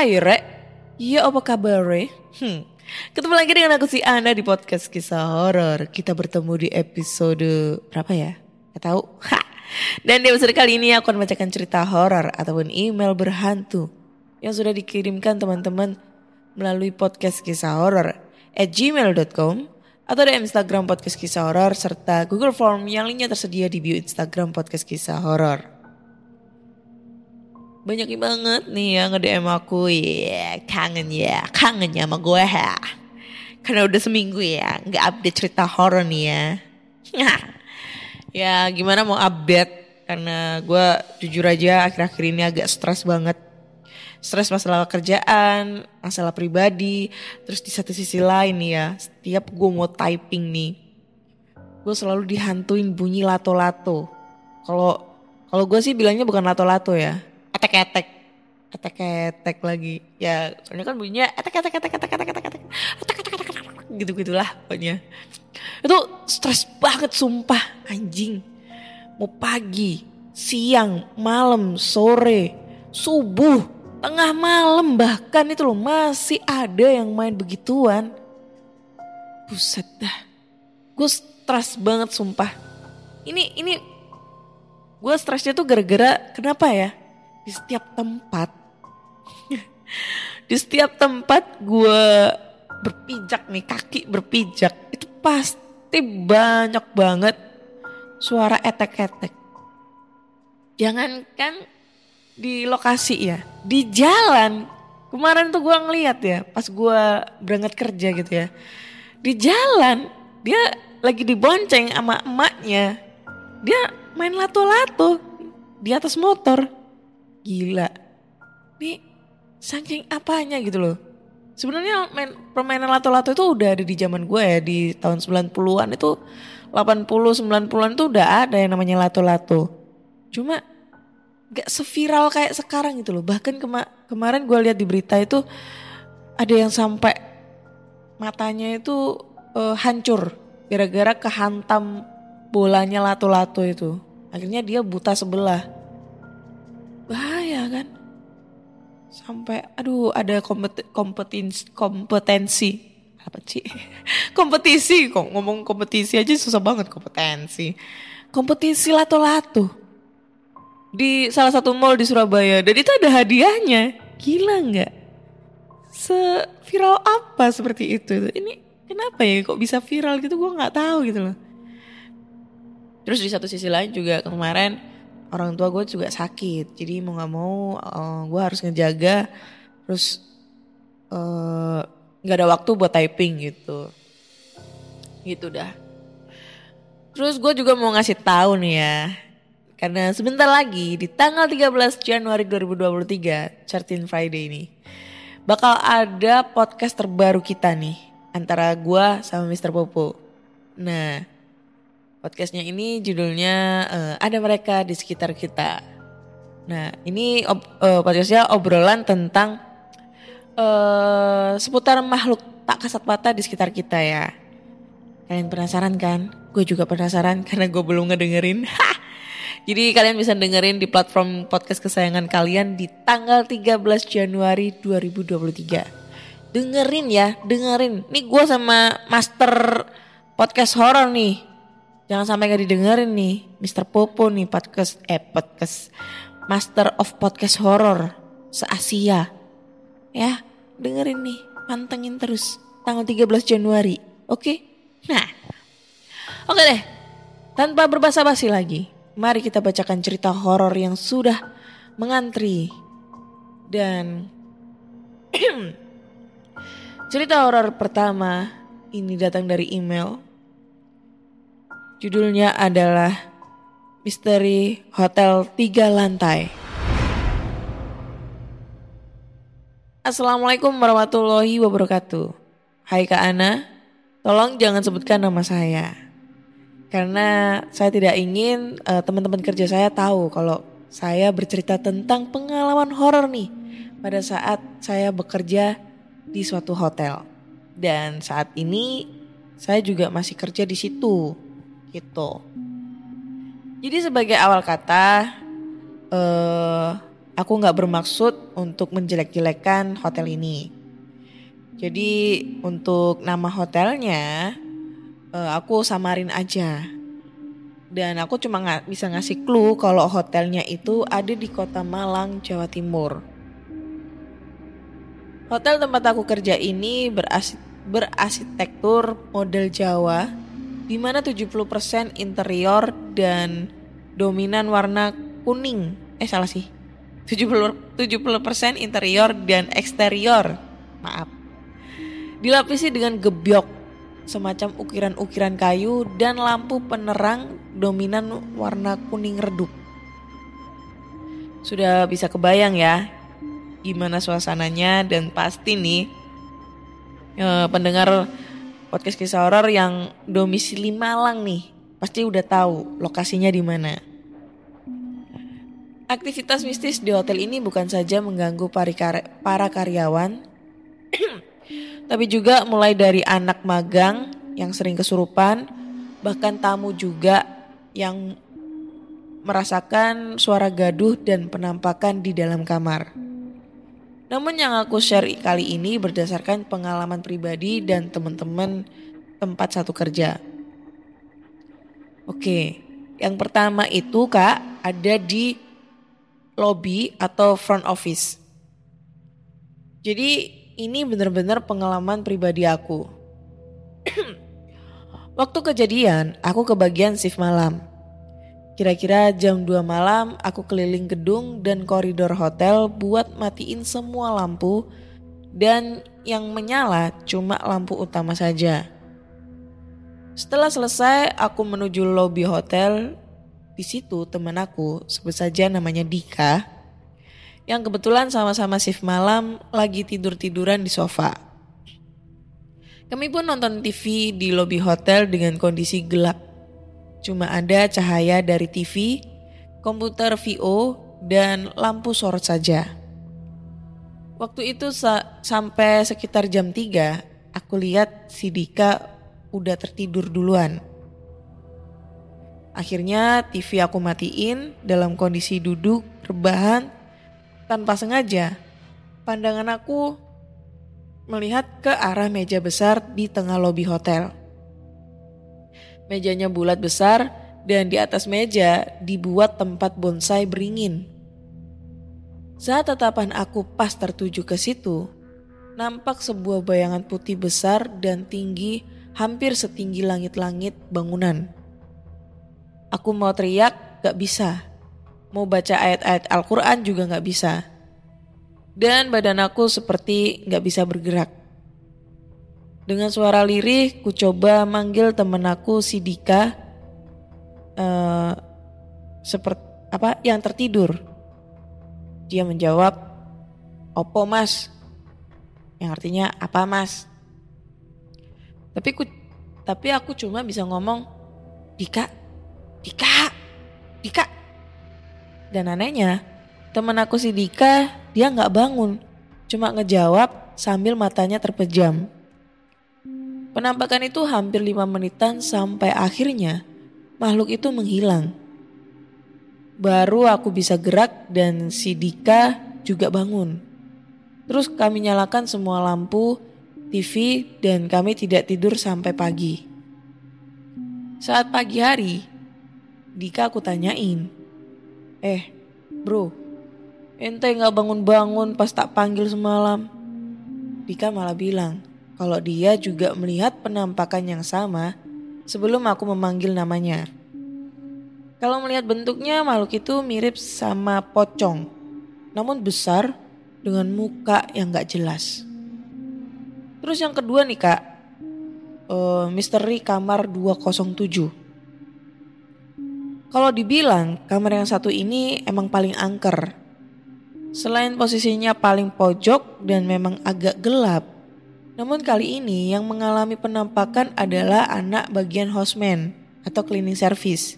Hai Re, iya apa kabar Re? Hmm. Ketemu lagi dengan aku si Ana di podcast kisah horor. Kita bertemu di episode berapa ya? Gak tahu. Ha. Dan di episode kali ini aku akan membacakan cerita horor ataupun email berhantu yang sudah dikirimkan teman-teman melalui podcast kisah horor at gmail.com atau di Instagram podcast kisah horor serta Google Form yang linknya tersedia di bio Instagram podcast kisah horor banyak banget nih yang nge-DM aku. Ya kangen ya. Kangen ya sama gue ya karena udah seminggu ya nggak update cerita horor nih ya. Ya gimana mau update? Karena gue jujur aja akhir-akhir ini agak stres banget. Stres masalah kerjaan masalah pribadi terus di satu sisi lain nih ya setiap gue mau typing nih gue selalu dihantuin bunyi lato-lato. Kalau kalau gue sih bilangnya bukan lato-lato ya etek-etek etek-etek lagi. Ya soalnya kan bunyinya etek-etek etek-etek etek-etek etek gitu gitulah pokoknya. Itu stres banget sumpah. Anjing. Mau pagi siang malam sore subuh tengah malam bahkan itu loh masih ada yang main begituan. Buset dah. Gue stres banget sumpah. Ini ini gue stresnya tuh gara-gara kenapa ya di setiap tempat di setiap tempat gue berpijak nih kaki berpijak itu pasti banyak banget suara etek-etek. Jangankan di lokasi ya di jalan. Kemarin tuh gue ngeliat ya pas gue berangkat kerja gitu ya. Di jalan dia lagi dibonceng sama emaknya. Dia main lato-lato di atas motor gila. Nih saking apanya gitu loh. Sebenarnya main permainan lato-lato itu udah ada di zaman gue ya di tahun 90-an itu 80 90-an itu udah ada yang namanya lato-lato. Cuma gak seviral kayak sekarang gitu loh. Bahkan kema kemarin gue lihat di berita itu ada yang sampai matanya itu eh, hancur gara-gara kehantam bolanya lato-lato itu. Akhirnya dia buta sebelah bahaya kan? Sampai aduh ada kompet kompetensi kompetensi. Apa sih kompetisi kok ngomong kompetisi aja susah banget kompetensi. Kompetisi lato-lato. Di salah satu mall di Surabaya. Dan itu ada hadiahnya. Gila nggak? Seviral apa seperti itu? Ini kenapa ya kok bisa viral gitu? Gue nggak tahu gitu loh. Terus di satu sisi lain juga kemarin orang tua gue juga sakit. Jadi mau nggak mau uh, gue harus ngejaga terus eh, nggak ada waktu buat typing gitu. Gitu dah. Terus gue juga mau ngasih tahu nih ya karena sebentar lagi di tanggal 13 Januari 2023 Certin Friday ini bakal ada podcast terbaru kita nih antara gue sama Mr. Popo. Nah Podcastnya ini judulnya eh, ada mereka di sekitar kita. Nah ini ob, eh, podcastnya obrolan tentang eh, seputar makhluk tak kasat mata di sekitar kita ya. Kalian penasaran kan? Gue juga penasaran karena gue belum ngedengerin. Jadi kalian bisa dengerin di platform podcast kesayangan kalian di tanggal 13 Januari 2023. Dengerin ya, dengerin. Nih gue sama master podcast horor nih Jangan sampai gak didengerin nih Mr. Popo nih podcast eh podcast Master of Podcast Horror se-Asia. Ya, dengerin nih, pantengin terus. tanggal 13 Januari. Oke? Nah. Oke deh. Tanpa berbasa-basi lagi, mari kita bacakan cerita horor yang sudah mengantri. Dan cerita horor pertama ini datang dari email. Judulnya adalah Misteri Hotel Tiga Lantai. Assalamualaikum warahmatullahi wabarakatuh. Hai Kak Ana, tolong jangan sebutkan nama saya. Karena saya tidak ingin uh, teman-teman kerja saya tahu kalau saya bercerita tentang pengalaman horor nih pada saat saya bekerja di suatu hotel. Dan saat ini saya juga masih kerja di situ. Gitu. Jadi sebagai awal kata, uh, aku nggak bermaksud untuk menjelek-jelekan hotel ini. Jadi untuk nama hotelnya uh, aku samarin aja. Dan aku cuma nggak bisa ngasih clue kalau hotelnya itu ada di kota Malang, Jawa Timur. Hotel tempat aku kerja ini berasi berarsitektur model Jawa di mana 70% interior dan dominan warna kuning. Eh salah sih. 70 70% interior dan eksterior. Maaf. Dilapisi dengan gebyok semacam ukiran-ukiran kayu dan lampu penerang dominan warna kuning redup. Sudah bisa kebayang ya gimana suasananya dan pasti nih eh, pendengar podcast kisah horor yang domisili Malang nih pasti udah tahu lokasinya di mana. Aktivitas mistis di hotel ini bukan saja mengganggu para karyawan, tapi juga mulai dari anak magang yang sering kesurupan, bahkan tamu juga yang merasakan suara gaduh dan penampakan di dalam kamar. Namun yang aku share kali ini berdasarkan pengalaman pribadi dan teman-teman tempat satu kerja. Oke, yang pertama itu kak ada di lobby atau front office. Jadi ini benar-benar pengalaman pribadi aku. Waktu kejadian, aku ke bagian shift malam. Kira-kira jam 2 malam aku keliling gedung dan koridor hotel buat matiin semua lampu dan yang menyala cuma lampu utama saja. Setelah selesai aku menuju lobi hotel. Di situ teman aku sebut saja namanya Dika yang kebetulan sama-sama shift malam lagi tidur-tiduran di sofa. Kami pun nonton TV di lobi hotel dengan kondisi gelap Cuma ada cahaya dari TV, komputer VO, dan lampu sorot saja. Waktu itu sa sampai sekitar jam 3, aku lihat si Dika udah tertidur duluan. Akhirnya TV aku matiin dalam kondisi duduk, rebahan, tanpa sengaja. Pandangan aku melihat ke arah meja besar di tengah lobi hotel. Mejanya bulat besar dan di atas meja dibuat tempat bonsai beringin. Saat tatapan aku pas tertuju ke situ, nampak sebuah bayangan putih besar dan tinggi hampir setinggi langit-langit bangunan. Aku mau teriak gak bisa. Mau baca ayat-ayat Al-Quran juga gak bisa. Dan badan aku seperti gak bisa bergerak. Dengan suara lirih, ku coba manggil temen aku si Dika, uh, seperti apa yang tertidur. Dia menjawab, "Opo mas?" Yang artinya apa mas? Tapi ku, tapi aku cuma bisa ngomong, Dika, Dika, Dika. Dan anehnya, temen aku si Dika, dia nggak bangun, cuma ngejawab sambil matanya terpejam. Penampakan itu hampir lima menitan sampai akhirnya makhluk itu menghilang. Baru aku bisa gerak dan si Dika juga bangun. Terus kami nyalakan semua lampu, TV, dan kami tidak tidur sampai pagi. Saat pagi hari, Dika aku tanyain, Eh, bro, ente gak bangun-bangun pas tak panggil semalam? Dika malah bilang, kalau dia juga melihat penampakan yang sama sebelum aku memanggil namanya. Kalau melihat bentuknya makhluk itu mirip sama pocong, namun besar dengan muka yang gak jelas. Terus yang kedua nih kak, uh, misteri kamar 207. Kalau dibilang kamar yang satu ini emang paling angker. Selain posisinya paling pojok dan memang agak gelap, namun kali ini yang mengalami penampakan adalah anak bagian hostman atau cleaning service.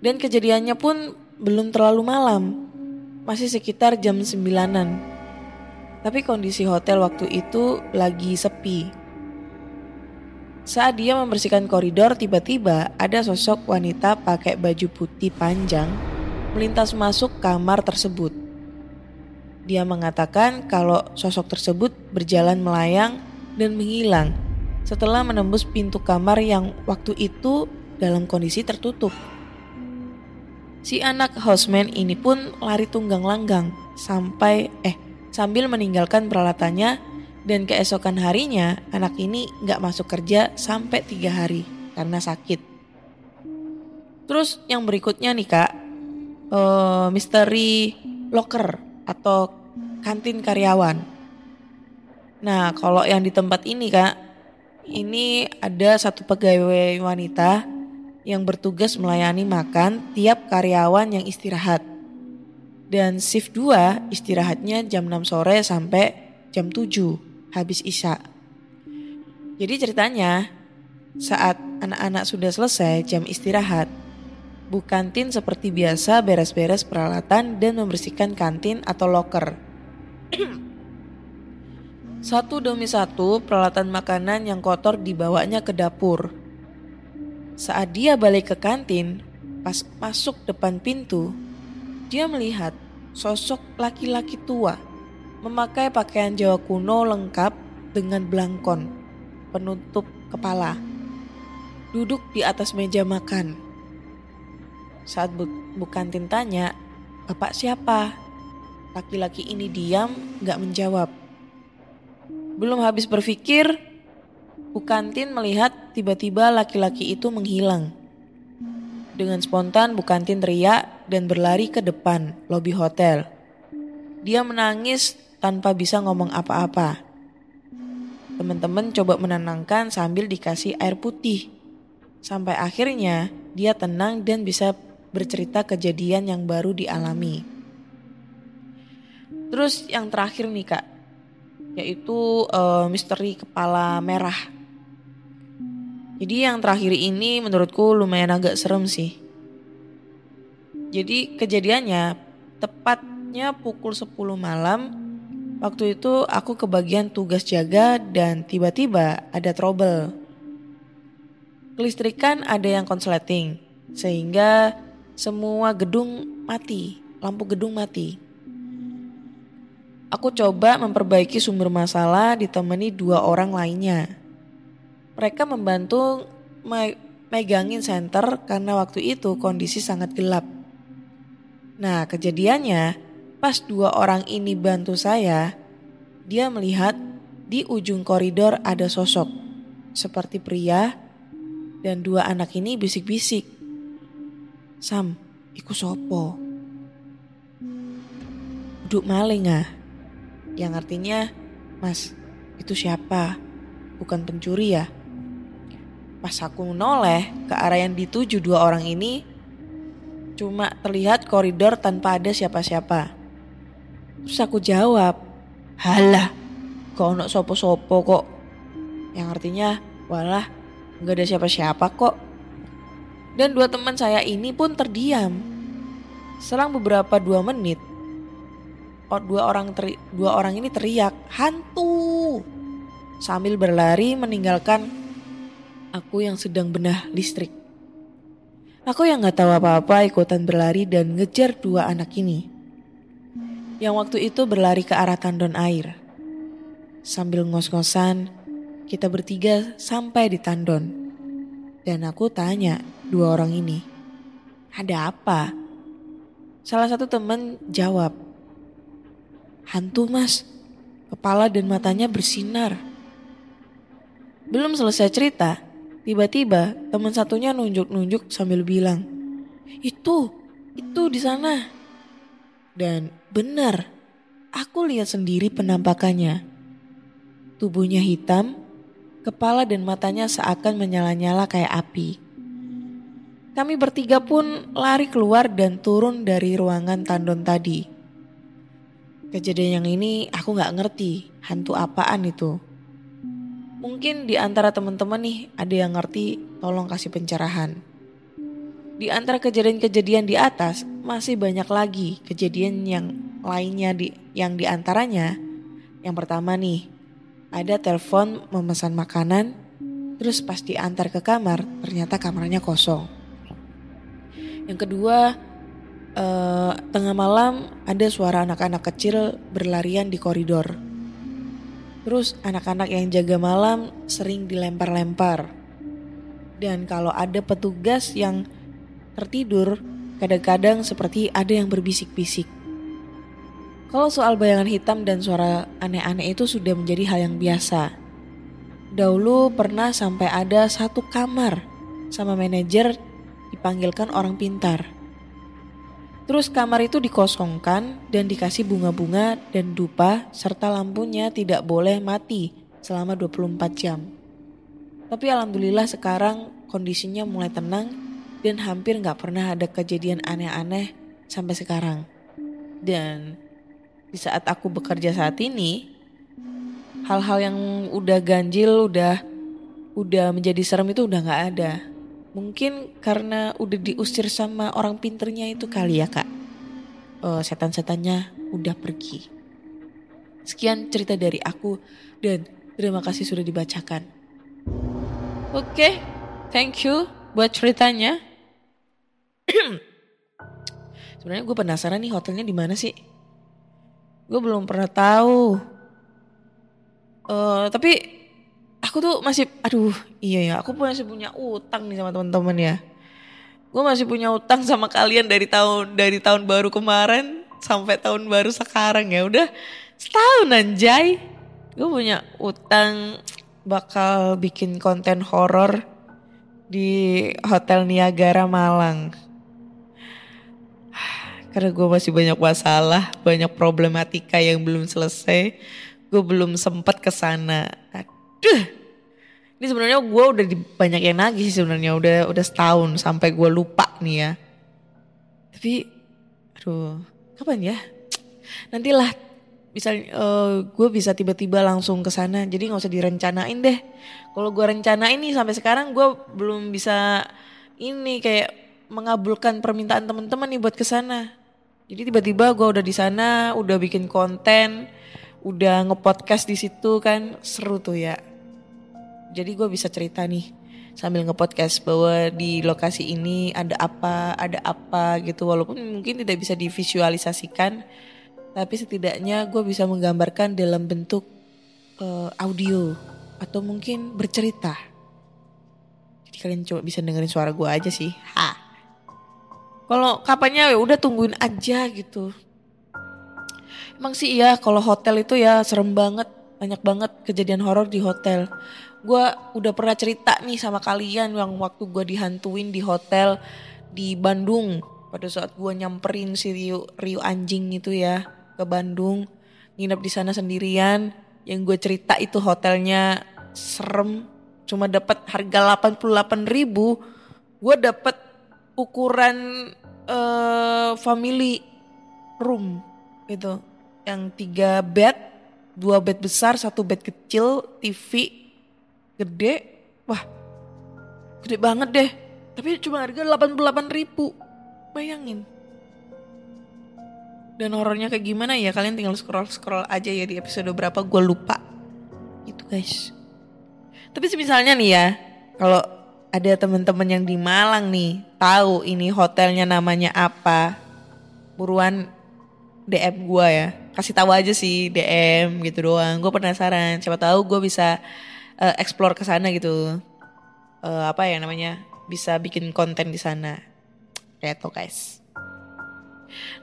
Dan kejadiannya pun belum terlalu malam, masih sekitar jam sembilanan. Tapi kondisi hotel waktu itu lagi sepi saat dia membersihkan koridor, tiba-tiba ada sosok wanita pakai baju putih panjang melintas masuk kamar tersebut. Dia mengatakan kalau sosok tersebut berjalan melayang dan menghilang setelah menembus pintu kamar yang waktu itu dalam kondisi tertutup. Si anak houseman ini pun lari tunggang langgang sampai eh sambil meninggalkan peralatannya dan keesokan harinya anak ini nggak masuk kerja sampai tiga hari karena sakit. Terus yang berikutnya nih kak, uh, misteri locker atau kantin karyawan. Nah kalau yang di tempat ini kak, ini ada satu pegawai wanita yang bertugas melayani makan tiap karyawan yang istirahat. Dan shift 2 istirahatnya jam 6 sore sampai jam 7 habis Isya. Jadi ceritanya saat anak-anak sudah selesai jam istirahat, Bu Kantin seperti biasa beres-beres peralatan dan membersihkan kantin atau loker. satu demi satu peralatan makanan yang kotor dibawanya ke dapur. Saat dia balik ke kantin, pas masuk depan pintu, dia melihat sosok laki-laki tua memakai pakaian Jawa kuno lengkap dengan belangkon, penutup kepala. Duduk di atas meja makan. Saat bu Bukantin tanya, Bapak siapa? Laki-laki ini diam, gak menjawab. Belum habis berpikir, Bukantin melihat tiba-tiba laki-laki itu menghilang. Dengan spontan Bukantin teriak dan berlari ke depan lobi hotel. Dia menangis tanpa bisa ngomong apa-apa. Teman-teman coba menenangkan sambil dikasih air putih. Sampai akhirnya dia tenang dan bisa bercerita kejadian yang baru dialami. Terus yang terakhir nih kak, yaitu uh, misteri kepala merah. Jadi yang terakhir ini menurutku lumayan agak serem sih. Jadi kejadiannya tepatnya pukul 10 malam Waktu itu aku kebagian tugas jaga dan tiba-tiba ada trouble. Kelistrikan ada yang konsleting, sehingga semua gedung mati, lampu gedung mati. Aku coba memperbaiki sumber masalah ditemani dua orang lainnya. Mereka membantu megangin senter karena waktu itu kondisi sangat gelap. Nah kejadiannya Pas dua orang ini bantu saya, dia melihat di ujung koridor ada sosok seperti pria dan dua anak ini bisik-bisik. Sam, iku sopo. Duduk maling ah. Yang artinya, Mas, itu siapa? Bukan pencuri ya? Pas aku noleh ke arah yang dituju dua orang ini, cuma terlihat koridor tanpa ada siapa-siapa. Terus aku jawab, halah, kok ono sopo-sopo kok. Yang artinya, walah, nggak ada siapa-siapa kok. Dan dua teman saya ini pun terdiam. Selang beberapa dua menit, dua orang teri, dua orang ini teriak hantu sambil berlari meninggalkan aku yang sedang benah listrik. Aku yang nggak tahu apa-apa ikutan berlari dan ngejar dua anak ini yang waktu itu berlari ke arah tandon air. Sambil ngos-ngosan, kita bertiga sampai di tandon. Dan aku tanya dua orang ini, ada apa? Salah satu teman jawab, hantu mas, kepala dan matanya bersinar. belum selesai cerita, tiba-tiba teman satunya nunjuk-nunjuk sambil bilang, "Itu, itu di sana." Dan benar, aku lihat sendiri penampakannya. Tubuhnya hitam, kepala dan matanya seakan menyala-nyala kayak api. Kami bertiga pun lari keluar dan turun dari ruangan tandon tadi. Kejadian yang ini aku gak ngerti hantu apaan itu. Mungkin di antara teman-teman nih ada yang ngerti tolong kasih pencerahan. Di antara kejadian-kejadian di atas masih banyak lagi kejadian yang lainnya di yang di antaranya yang pertama nih ada telepon memesan makanan terus pas diantar ke kamar ternyata kamarnya kosong. Yang kedua eh, tengah malam ada suara anak-anak kecil berlarian di koridor. Terus anak-anak yang jaga malam sering dilempar-lempar. Dan kalau ada petugas yang tertidur, kadang-kadang seperti ada yang berbisik-bisik. Kalau soal bayangan hitam dan suara aneh-aneh itu sudah menjadi hal yang biasa. Dahulu pernah sampai ada satu kamar sama manajer dipanggilkan orang pintar. Terus kamar itu dikosongkan dan dikasih bunga-bunga dan dupa serta lampunya tidak boleh mati selama 24 jam. Tapi alhamdulillah sekarang kondisinya mulai tenang dan hampir nggak pernah ada kejadian aneh-aneh sampai sekarang. Dan di saat aku bekerja saat ini, hal-hal yang udah ganjil, udah udah menjadi serem itu udah nggak ada. Mungkin karena udah diusir sama orang pinternya itu kali ya kak. Eh, setan-setannya udah pergi. Sekian cerita dari aku dan terima kasih sudah dibacakan. Oke, thank you buat ceritanya. Sebenarnya gue penasaran nih hotelnya di mana sih? Gue belum pernah tahu. Eh, tapi aku tuh masih, aduh iya ya, aku masih punya utang nih sama teman-teman ya. Gue masih punya utang sama kalian dari tahun dari tahun baru kemarin sampai tahun baru sekarang ya. Udah setahun anjay. Gue punya utang bakal bikin konten horor di Hotel Niagara Malang. Karena gue masih banyak masalah, banyak problematika yang belum selesai. Gue belum sempat ke sana. Aduh. Ini sebenarnya gue udah di, banyak yang nagih sebenarnya udah udah setahun sampai gue lupa nih ya. Tapi aduh, kapan ya? Nantilah bisa uh, gue bisa tiba-tiba langsung ke sana. Jadi nggak usah direncanain deh. Kalau gue rencanain nih sampai sekarang gue belum bisa ini kayak mengabulkan permintaan teman-teman nih buat ke sana. Jadi tiba-tiba gue udah di sana, udah bikin konten, udah ngepodcast di situ kan seru tuh ya. Jadi gue bisa cerita nih sambil ngepodcast bahwa di lokasi ini ada apa, ada apa gitu. Walaupun mungkin tidak bisa divisualisasikan, tapi setidaknya gue bisa menggambarkan dalam bentuk uh, audio atau mungkin bercerita. Jadi kalian coba bisa dengerin suara gue aja sih. Ha. Kalau kapannya ya udah tungguin aja gitu. Emang sih iya kalau hotel itu ya serem banget, banyak banget kejadian horor di hotel. Gue udah pernah cerita nih sama kalian yang waktu gue dihantuin di hotel di Bandung. Pada saat gue nyamperin si Rio, Rio anjing itu ya ke Bandung. Nginep di sana sendirian. Yang gue cerita itu hotelnya serem. Cuma dapat harga 88 ribu. Gue dapat ukuran uh, family room gitu. Yang tiga bed dua bed besar satu bed kecil TV gede wah gede banget deh. Tapi cuma harga 88 ribu. Bayangin. Dan horornya kayak gimana ya? Kalian tinggal scroll scroll aja ya di episode berapa gue lupa. Itu guys. Tapi misalnya nih ya kalau ada teman-teman yang di Malang nih tahu ini hotelnya namanya apa buruan DM gue ya. Kasih tahu aja sih DM gitu doang. Gue penasaran. Siapa tahu gue bisa uh, explore ke sana gitu uh, apa ya namanya bisa bikin konten di sana gitu guys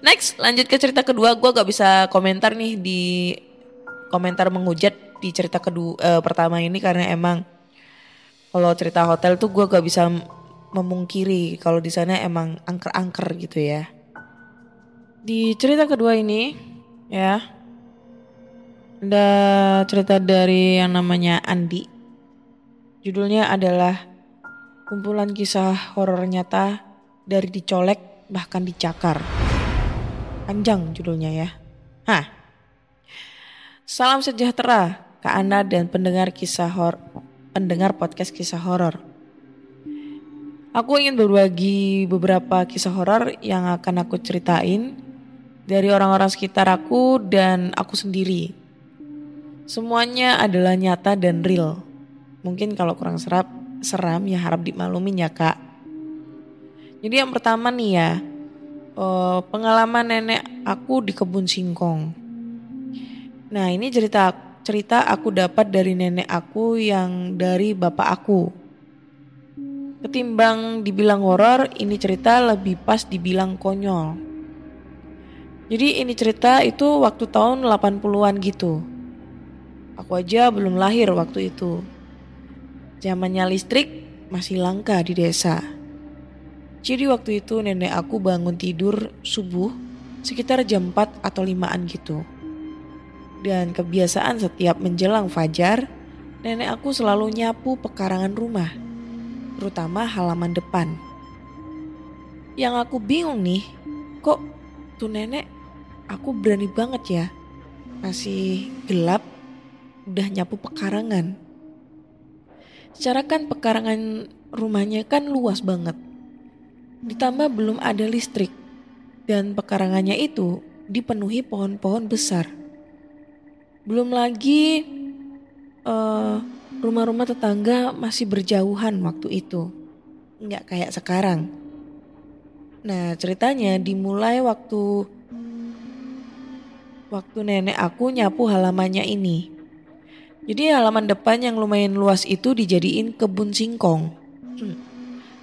Next, lanjut ke cerita kedua. Gue gak bisa komentar nih di komentar menghujat di cerita kedua uh, pertama ini karena emang Kalau cerita hotel tuh gue gak bisa memungkiri kalau di sana emang angker-angker gitu ya. Di cerita kedua ini ya ada cerita dari yang namanya Andi. Judulnya adalah kumpulan kisah horor nyata dari dicolek bahkan dicakar. Panjang judulnya ya. Hah. Salam sejahtera ke Anda dan pendengar kisah hor pendengar podcast kisah horor. Aku ingin berbagi beberapa kisah horor yang akan aku ceritain dari orang-orang sekitar aku dan aku sendiri. Semuanya adalah nyata dan real. Mungkin kalau kurang serap, seram ya harap dimaklumin ya kak. Jadi yang pertama nih ya, eh, pengalaman nenek aku di kebun singkong. Nah ini cerita cerita aku dapat dari nenek aku yang dari bapak aku. Ketimbang dibilang horor, ini cerita lebih pas dibilang konyol. Jadi ini cerita itu waktu tahun 80-an gitu. Aku aja belum lahir waktu itu. Zamannya listrik masih langka di desa. Jadi waktu itu nenek aku bangun tidur subuh sekitar jam 4 atau 5an gitu. Dan kebiasaan setiap menjelang fajar, nenek aku selalu nyapu pekarangan rumah terutama halaman depan. Yang aku bingung nih, kok tuh nenek aku berani banget ya. Masih gelap, udah nyapu pekarangan. Secara kan pekarangan rumahnya kan luas banget. Ditambah belum ada listrik. Dan pekarangannya itu dipenuhi pohon-pohon besar. Belum lagi uh, rumah-rumah tetangga masih berjauhan waktu itu. Nggak kayak sekarang. Nah ceritanya dimulai waktu waktu nenek aku nyapu halamannya ini. Jadi halaman depan yang lumayan luas itu dijadiin kebun singkong. Hmm.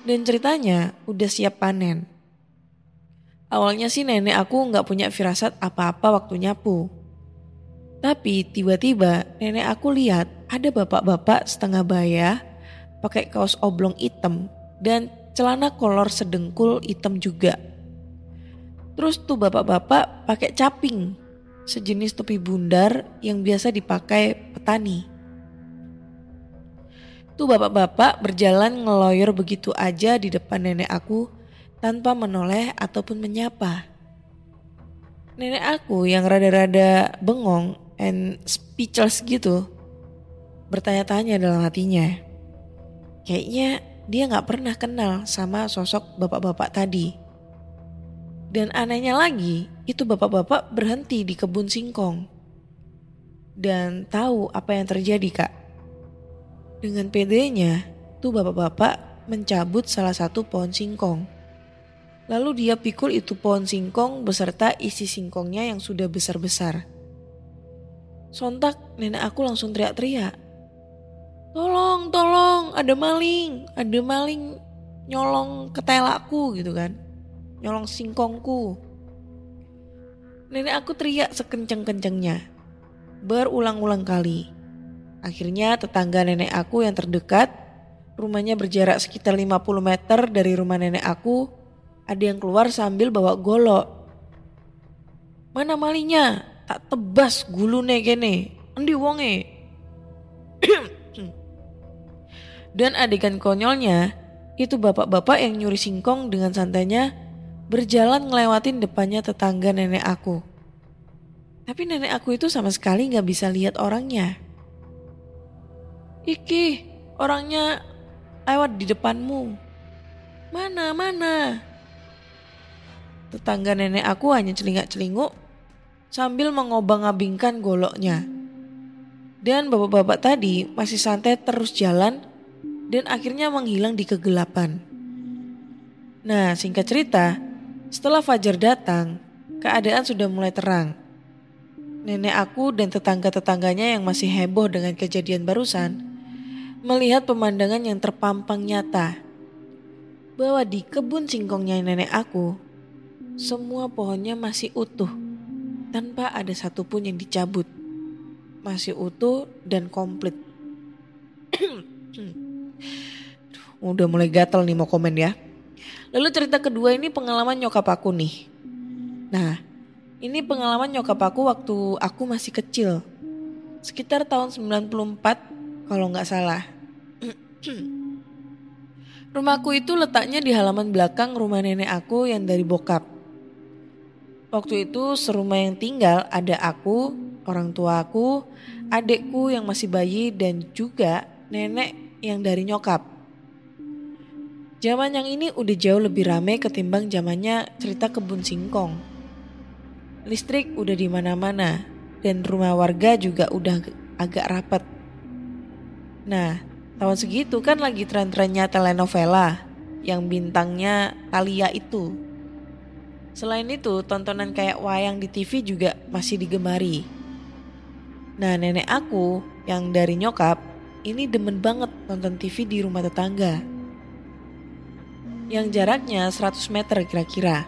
Dan ceritanya udah siap panen. Awalnya sih nenek aku nggak punya firasat apa-apa waktu nyapu. Tapi tiba-tiba nenek aku lihat ada bapak-bapak setengah baya pakai kaos oblong hitam dan celana kolor sedengkul hitam juga. Terus tuh bapak-bapak pakai caping, sejenis topi bundar yang biasa dipakai petani. Tuh bapak-bapak berjalan ngeloyor begitu aja di depan nenek aku tanpa menoleh ataupun menyapa. Nenek aku yang rada-rada bengong and speechless gitu. Bertanya-tanya dalam hatinya. Kayaknya dia gak pernah kenal sama sosok bapak-bapak tadi. Dan anehnya lagi, itu bapak-bapak berhenti di kebun singkong. Dan tahu apa yang terjadi kak. Dengan pedenya, tuh bapak-bapak mencabut salah satu pohon singkong. Lalu dia pikul itu pohon singkong beserta isi singkongnya yang sudah besar-besar. Sontak nenek aku langsung teriak-teriak. Tolong, tolong, ada maling, ada maling nyolong ketelaku gitu kan. Nyolong singkongku. Nenek aku teriak sekenceng-kencengnya. Berulang-ulang kali. Akhirnya tetangga nenek aku yang terdekat, rumahnya berjarak sekitar 50 meter dari rumah nenek aku, ada yang keluar sambil bawa golok. Mana malingnya? tak tebas gulune kene. Endi wonge? Dan adegan konyolnya, itu bapak-bapak yang nyuri singkong dengan santainya berjalan ngelewatin depannya tetangga nenek aku. Tapi nenek aku itu sama sekali gak bisa lihat orangnya. Iki, orangnya lewat di depanmu. Mana, mana? Tetangga nenek aku hanya celingak-celinguk sambil mengobang-abingkan goloknya. Dan bapak-bapak tadi masih santai terus jalan dan akhirnya menghilang di kegelapan. Nah singkat cerita, setelah Fajar datang, keadaan sudah mulai terang. Nenek aku dan tetangga-tetangganya yang masih heboh dengan kejadian barusan, melihat pemandangan yang terpampang nyata. Bahwa di kebun singkongnya nenek aku, semua pohonnya masih utuh tanpa ada satupun yang dicabut. Masih utuh dan komplit. udah mulai gatel nih mau komen ya. Lalu cerita kedua ini pengalaman nyokap aku nih. Nah, ini pengalaman nyokap aku waktu aku masih kecil. Sekitar tahun 94 kalau nggak salah. Rumahku itu letaknya di halaman belakang rumah nenek aku yang dari bokap. Waktu itu serumah yang tinggal ada aku, orang tua aku, adekku yang masih bayi dan juga nenek yang dari nyokap. Zaman yang ini udah jauh lebih rame ketimbang zamannya cerita kebun singkong. Listrik udah di mana-mana dan rumah warga juga udah agak rapat. Nah, tahun segitu kan lagi tren-trennya telenovela yang bintangnya Alia itu. Selain itu, tontonan kayak wayang di TV juga masih digemari. Nah, nenek aku yang dari nyokap ini demen banget nonton TV di rumah tetangga. Yang jaraknya 100 meter kira-kira.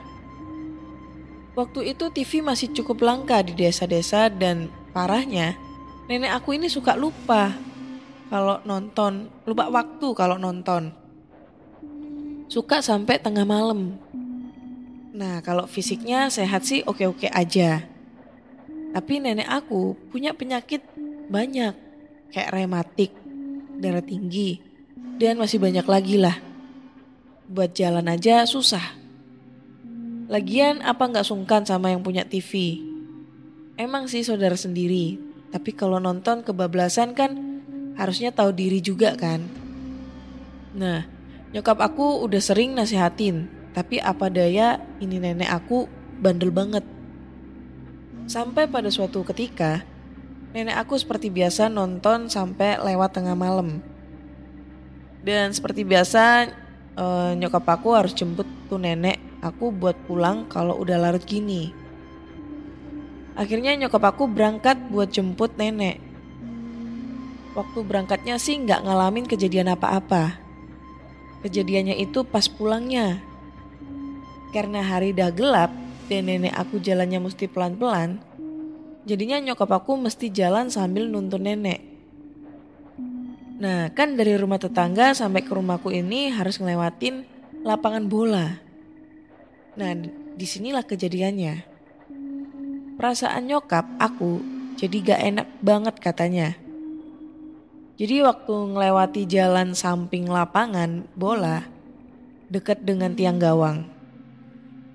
Waktu itu TV masih cukup langka di desa-desa dan parahnya nenek aku ini suka lupa kalau nonton, lupa waktu kalau nonton. Suka sampai tengah malam. Nah, kalau fisiknya sehat sih oke-oke aja. Tapi nenek aku punya penyakit banyak, kayak rematik, darah tinggi, dan masih banyak lagi lah. Buat jalan aja susah. Lagian apa nggak sungkan sama yang punya TV? Emang sih saudara sendiri, tapi kalau nonton kebablasan kan harusnya tahu diri juga kan. Nah, nyokap aku udah sering nasihatin, tapi apa daya ini nenek aku bandel banget. Sampai pada suatu ketika, nenek aku seperti biasa nonton sampai lewat tengah malam. Dan seperti biasa, eh, nyokap aku harus jemput tuh nenek aku buat pulang kalau udah larut gini. Akhirnya nyokap aku berangkat buat jemput nenek. Waktu berangkatnya sih nggak ngalamin kejadian apa-apa. Kejadiannya itu pas pulangnya. Karena hari dah gelap dan nenek aku jalannya mesti pelan-pelan, jadinya nyokap aku mesti jalan sambil nuntun nenek. Nah, kan dari rumah tetangga sampai ke rumahku ini harus ngelewatin lapangan bola. Nah, di sinilah kejadiannya. Perasaan nyokap aku jadi gak enak banget katanya. Jadi waktu ngelewati jalan samping lapangan bola dekat dengan tiang gawang.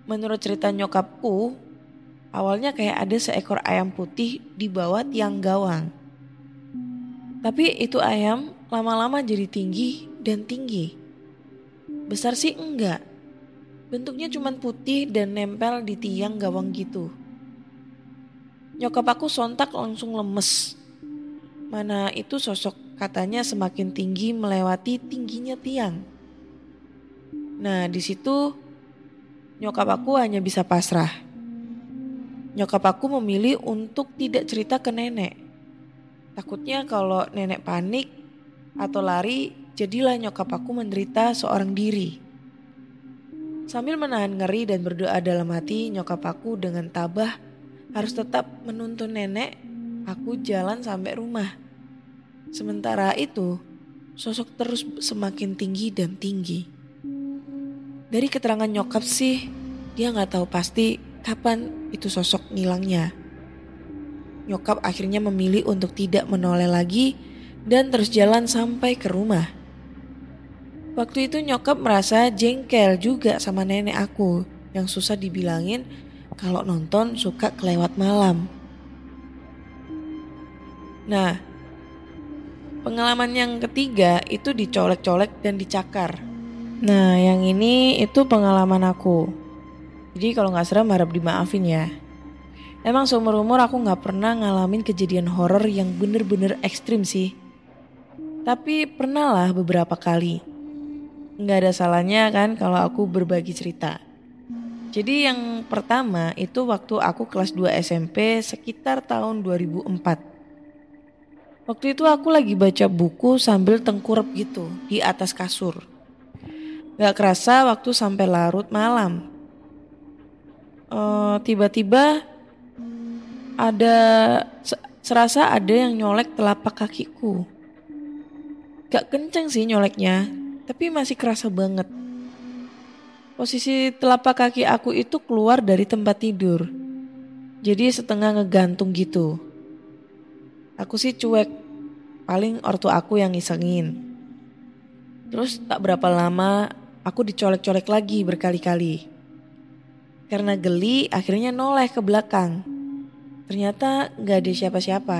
Menurut cerita nyokapku, awalnya kayak ada seekor ayam putih di bawah tiang gawang. Tapi itu ayam lama-lama jadi tinggi dan tinggi. Besar sih enggak. Bentuknya cuma putih dan nempel di tiang gawang gitu. Nyokap aku sontak langsung lemes. Mana itu sosok katanya semakin tinggi melewati tingginya tiang. Nah di situ nyokap aku hanya bisa pasrah. Nyokap aku memilih untuk tidak cerita ke nenek. Takutnya kalau nenek panik atau lari, jadilah nyokap aku menderita seorang diri. Sambil menahan ngeri dan berdoa dalam hati, nyokap aku dengan tabah harus tetap menuntun nenek aku jalan sampai rumah. Sementara itu, sosok terus semakin tinggi dan tinggi. Dari keterangan nyokap sih, dia nggak tahu pasti kapan itu sosok ngilangnya. Nyokap akhirnya memilih untuk tidak menoleh lagi dan terus jalan sampai ke rumah. Waktu itu nyokap merasa jengkel juga sama nenek aku yang susah dibilangin kalau nonton suka kelewat malam. Nah, pengalaman yang ketiga itu dicolek-colek dan dicakar. Nah, yang ini itu pengalaman aku. Jadi kalau nggak serem harap dimaafin ya. Emang seumur umur aku nggak pernah ngalamin kejadian horor yang bener-bener ekstrim sih. Tapi pernah lah beberapa kali. Nggak ada salahnya kan kalau aku berbagi cerita. Jadi yang pertama itu waktu aku kelas 2 SMP sekitar tahun 2004. Waktu itu aku lagi baca buku sambil tengkurap gitu di atas kasur. Gak kerasa waktu sampai larut malam. Eh, tiba-tiba ada serasa ada yang nyolek telapak kakiku. Gak kenceng sih nyoleknya, tapi masih kerasa banget. Posisi telapak kaki aku itu keluar dari tempat tidur. Jadi setengah ngegantung gitu. Aku sih cuek, paling ortu aku yang ngisengin. Terus tak berapa lama aku dicolek-colek lagi berkali-kali. Karena geli akhirnya noleh ke belakang. Ternyata gak ada siapa-siapa.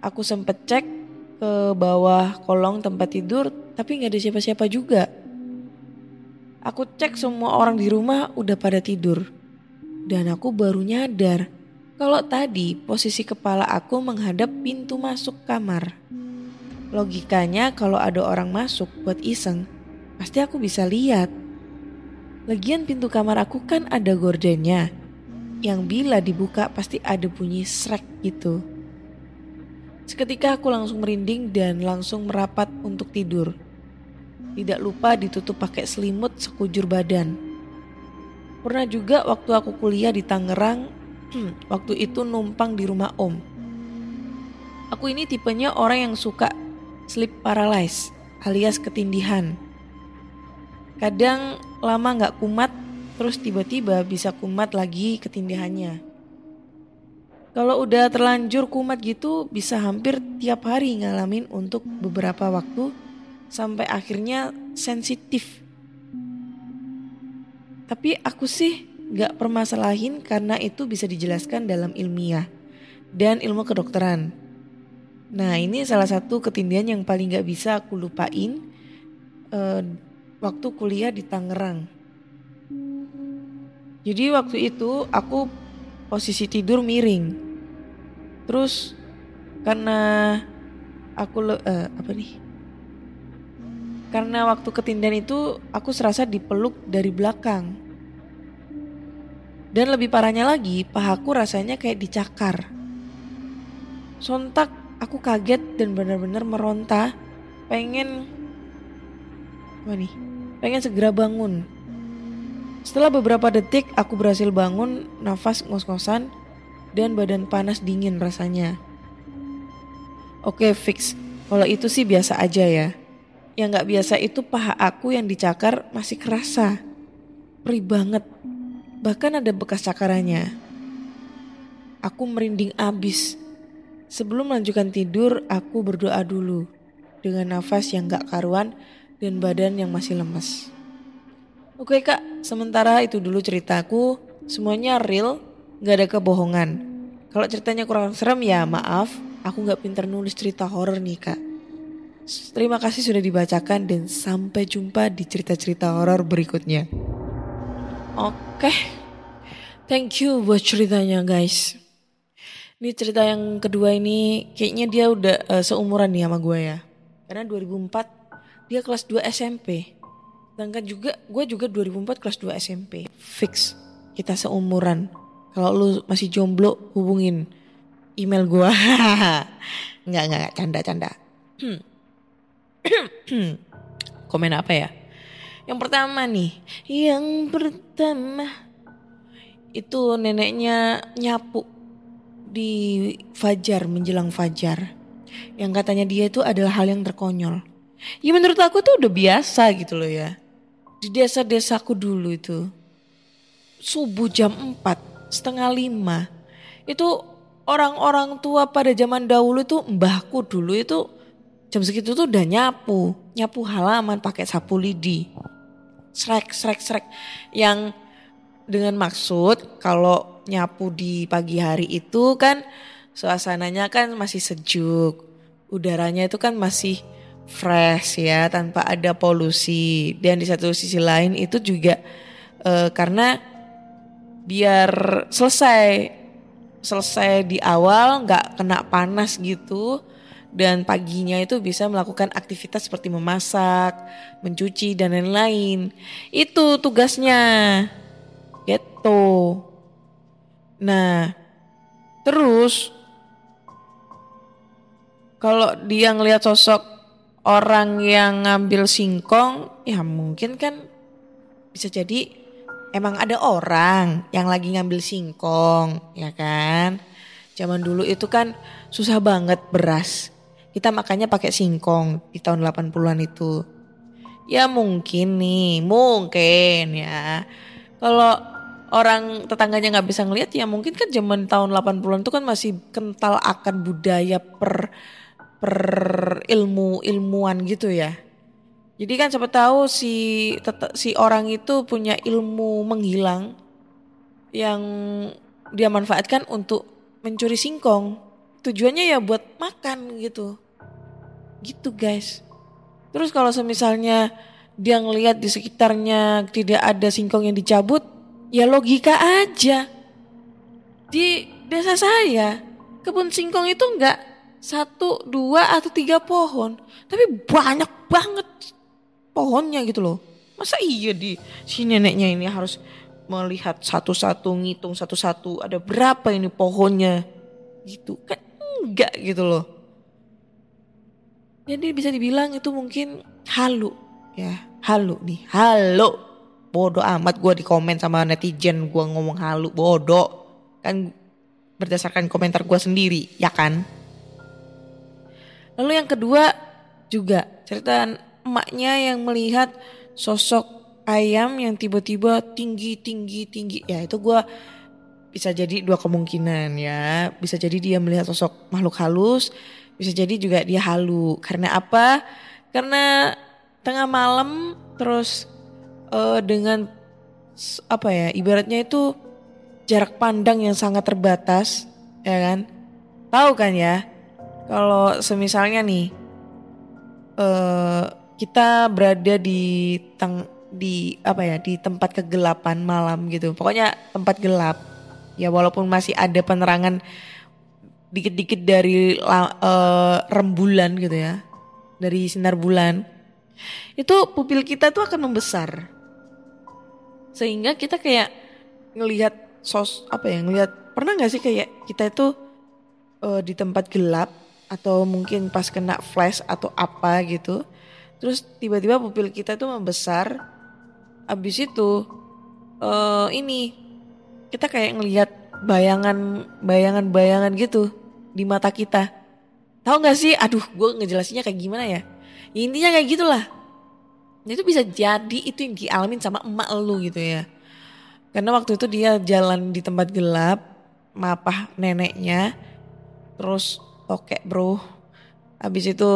Aku sempet cek ke bawah kolong tempat tidur tapi gak ada siapa-siapa juga. Aku cek semua orang di rumah udah pada tidur. Dan aku baru nyadar kalau tadi posisi kepala aku menghadap pintu masuk kamar. Logikanya kalau ada orang masuk buat iseng, pasti aku bisa lihat. Lagian pintu kamar aku kan ada gordennya, yang bila dibuka pasti ada bunyi srek gitu. Seketika aku langsung merinding dan langsung merapat untuk tidur. Tidak lupa ditutup pakai selimut sekujur badan. Pernah juga waktu aku kuliah di Tangerang, waktu itu numpang di rumah om. Aku ini tipenya orang yang suka sleep paralysis alias ketindihan. Kadang lama nggak kumat, terus tiba-tiba bisa kumat lagi ketindihannya. Kalau udah terlanjur kumat gitu bisa hampir tiap hari ngalamin untuk beberapa waktu sampai akhirnya sensitif. Tapi aku sih gak permasalahin karena itu bisa dijelaskan dalam ilmiah dan ilmu kedokteran. Nah ini salah satu ketindihan yang paling gak bisa aku lupain uh, waktu kuliah di Tangerang. Jadi waktu itu aku posisi tidur miring. Terus karena aku uh, apa nih? Karena waktu ketindihan itu aku serasa dipeluk dari belakang. Dan lebih parahnya lagi, pahaku rasanya kayak dicakar. Sontak aku kaget dan benar-benar meronta, pengen apa nih? Pengen segera bangun. Setelah beberapa detik aku berhasil bangun, nafas ngos-ngosan dan badan panas dingin rasanya. Oke fix, kalau itu sih biasa aja ya. Yang gak biasa itu paha aku yang dicakar masih kerasa. Perih banget. Bahkan ada bekas cakarannya. Aku merinding abis. Sebelum melanjutkan tidur, aku berdoa dulu. Dengan nafas yang gak karuan dan badan yang masih lemes. Oke kak, sementara itu dulu ceritaku. Semuanya real, gak ada kebohongan. Kalau ceritanya kurang serem ya maaf, aku gak pinter nulis cerita horor nih kak. Terima kasih sudah dibacakan dan sampai jumpa di cerita-cerita horor berikutnya. Oke, thank you buat ceritanya guys. Ini cerita yang kedua ini kayaknya dia udah uh, seumuran nih sama gue ya. Karena 2004 dia kelas 2 SMP. Sedangkan juga gue juga 2004 kelas 2 SMP. Fix kita seumuran. Kalau lu masih jomblo hubungin email gue. Enggak enggak canda-canda. Komen apa ya? Yang pertama nih, yang pertama itu neneknya nyapu di fajar menjelang fajar. Yang katanya dia itu adalah hal yang terkonyol. Ya menurut aku tuh udah biasa gitu loh ya. Di desa-desaku dulu itu. Subuh jam 4, setengah 5. Itu orang-orang tua pada zaman dahulu itu mbahku dulu itu jam segitu tuh udah nyapu, nyapu halaman pakai sapu lidi. Srek, srek, srek. Yang dengan maksud kalau nyapu di pagi hari itu kan suasananya kan masih sejuk. Udaranya itu kan masih fresh ya tanpa ada polusi. Dan di satu sisi lain itu juga e, karena biar selesai selesai di awal nggak kena panas gitu dan paginya itu bisa melakukan aktivitas seperti memasak, mencuci dan lain-lain. Itu tugasnya. Gitu. Nah, terus kalau dia ngelihat sosok orang yang ngambil singkong, ya mungkin kan bisa jadi emang ada orang yang lagi ngambil singkong, ya kan? Zaman dulu itu kan susah banget beras kita makannya pakai singkong di tahun 80-an itu. Ya mungkin nih, mungkin ya. Kalau orang tetangganya nggak bisa ngelihat ya mungkin kan zaman tahun 80-an itu kan masih kental akan budaya per per ilmu ilmuwan gitu ya. Jadi kan siapa tahu si si orang itu punya ilmu menghilang yang dia manfaatkan untuk mencuri singkong. Tujuannya ya buat makan gitu. Gitu guys. Terus kalau semisalnya dia ngelihat di sekitarnya tidak ada singkong yang dicabut, ya logika aja. Di desa saya, kebun singkong itu enggak satu, dua, atau tiga pohon. Tapi banyak banget pohonnya gitu loh. Masa iya di si neneknya ini harus melihat satu-satu, ngitung satu-satu, ada berapa ini pohonnya gitu. Kan enggak gitu loh. Jadi bisa dibilang itu mungkin halu ya, halu nih, halu. Bodoh amat gue di komen sama netizen gue ngomong halu, bodoh. Kan berdasarkan komentar gue sendiri, ya kan? Lalu yang kedua juga cerita emaknya yang melihat sosok ayam yang tiba-tiba tinggi tinggi tinggi. Ya itu gue bisa jadi dua kemungkinan ya. Bisa jadi dia melihat sosok makhluk halus bisa jadi juga dia halu. Karena apa? Karena tengah malam terus eh, dengan apa ya ibaratnya itu jarak pandang yang sangat terbatas ya kan? Tahu kan ya kalau semisalnya nih eh kita berada di teng di apa ya di tempat kegelapan malam gitu. Pokoknya tempat gelap. Ya walaupun masih ada penerangan dikit-dikit dari eh, rembulan gitu ya dari sinar bulan itu pupil kita tuh akan membesar. Sehingga kita kayak ngelihat sos apa ya ngelihat pernah nggak sih kayak kita itu eh, di tempat gelap atau mungkin pas kena flash atau apa gitu terus tiba-tiba pupil kita tuh membesar. Abis itu eh ini kita kayak ngelihat bayangan bayangan bayangan gitu di mata kita. Tahu nggak sih? Aduh gue ngejelasinnya kayak gimana ya? Ya, intinya kayak gitulah. Itu bisa jadi itu yang dialamin sama emak lu gitu ya. Karena waktu itu dia jalan di tempat gelap mapah neneknya terus tokek bro. Habis itu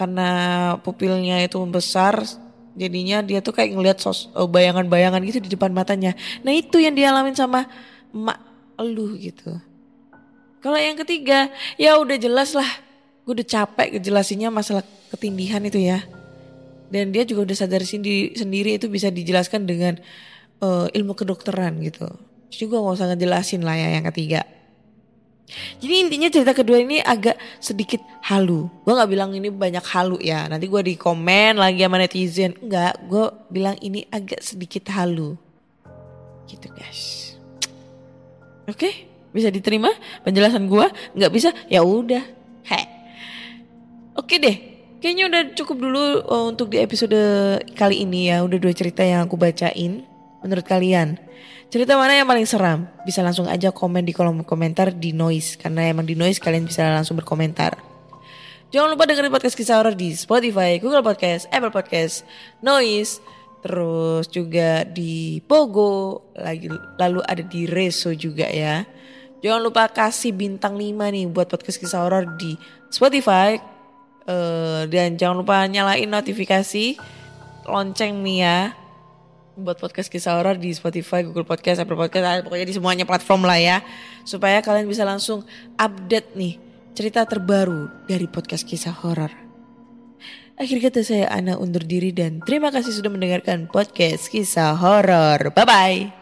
karena pupilnya itu membesar jadinya dia tuh kayak ngelihat sos eh, bayangan-bayangan gitu di depan matanya. Nah itu yang dialamin sama emak lu gitu. Kalau yang ketiga ya udah jelas lah. Gue udah capek ngejelasinnya masalah ketindihan itu ya. Dan dia juga udah sadar sendiri, sendiri itu bisa dijelaskan dengan eh, ilmu kedokteran gitu. Jadi gue gak usah ngejelasin lah ya yang ketiga jadi intinya cerita kedua ini agak sedikit halu. Gue nggak bilang ini banyak halu ya. Nanti gue di komen lagi sama netizen. Enggak, gue bilang ini agak sedikit halu. Gitu guys. Oke, bisa diterima penjelasan gue? Nggak bisa? Ya udah. Heh. Oke deh. Kayaknya udah cukup dulu uh, untuk di episode kali ini ya. Udah dua cerita yang aku bacain. Menurut kalian, cerita mana yang paling seram? Bisa langsung aja komen di kolom komentar di noise. Karena emang di noise kalian bisa langsung berkomentar. Jangan lupa dengerin podcast kisah horor di Spotify, Google Podcast, Apple Podcast, Noise, terus juga di Pogo, lagi lalu ada di Reso juga ya. Jangan lupa kasih bintang 5 nih buat podcast kisah horor di Spotify. Eh, dan jangan lupa nyalain notifikasi lonceng nih ya buat podcast kisah horor di Spotify, Google Podcast, Apple Podcast, ah, pokoknya di semuanya platform lah ya. Supaya kalian bisa langsung update nih cerita terbaru dari podcast kisah horor. Akhir kata saya Ana undur diri dan terima kasih sudah mendengarkan podcast kisah horor. Bye bye.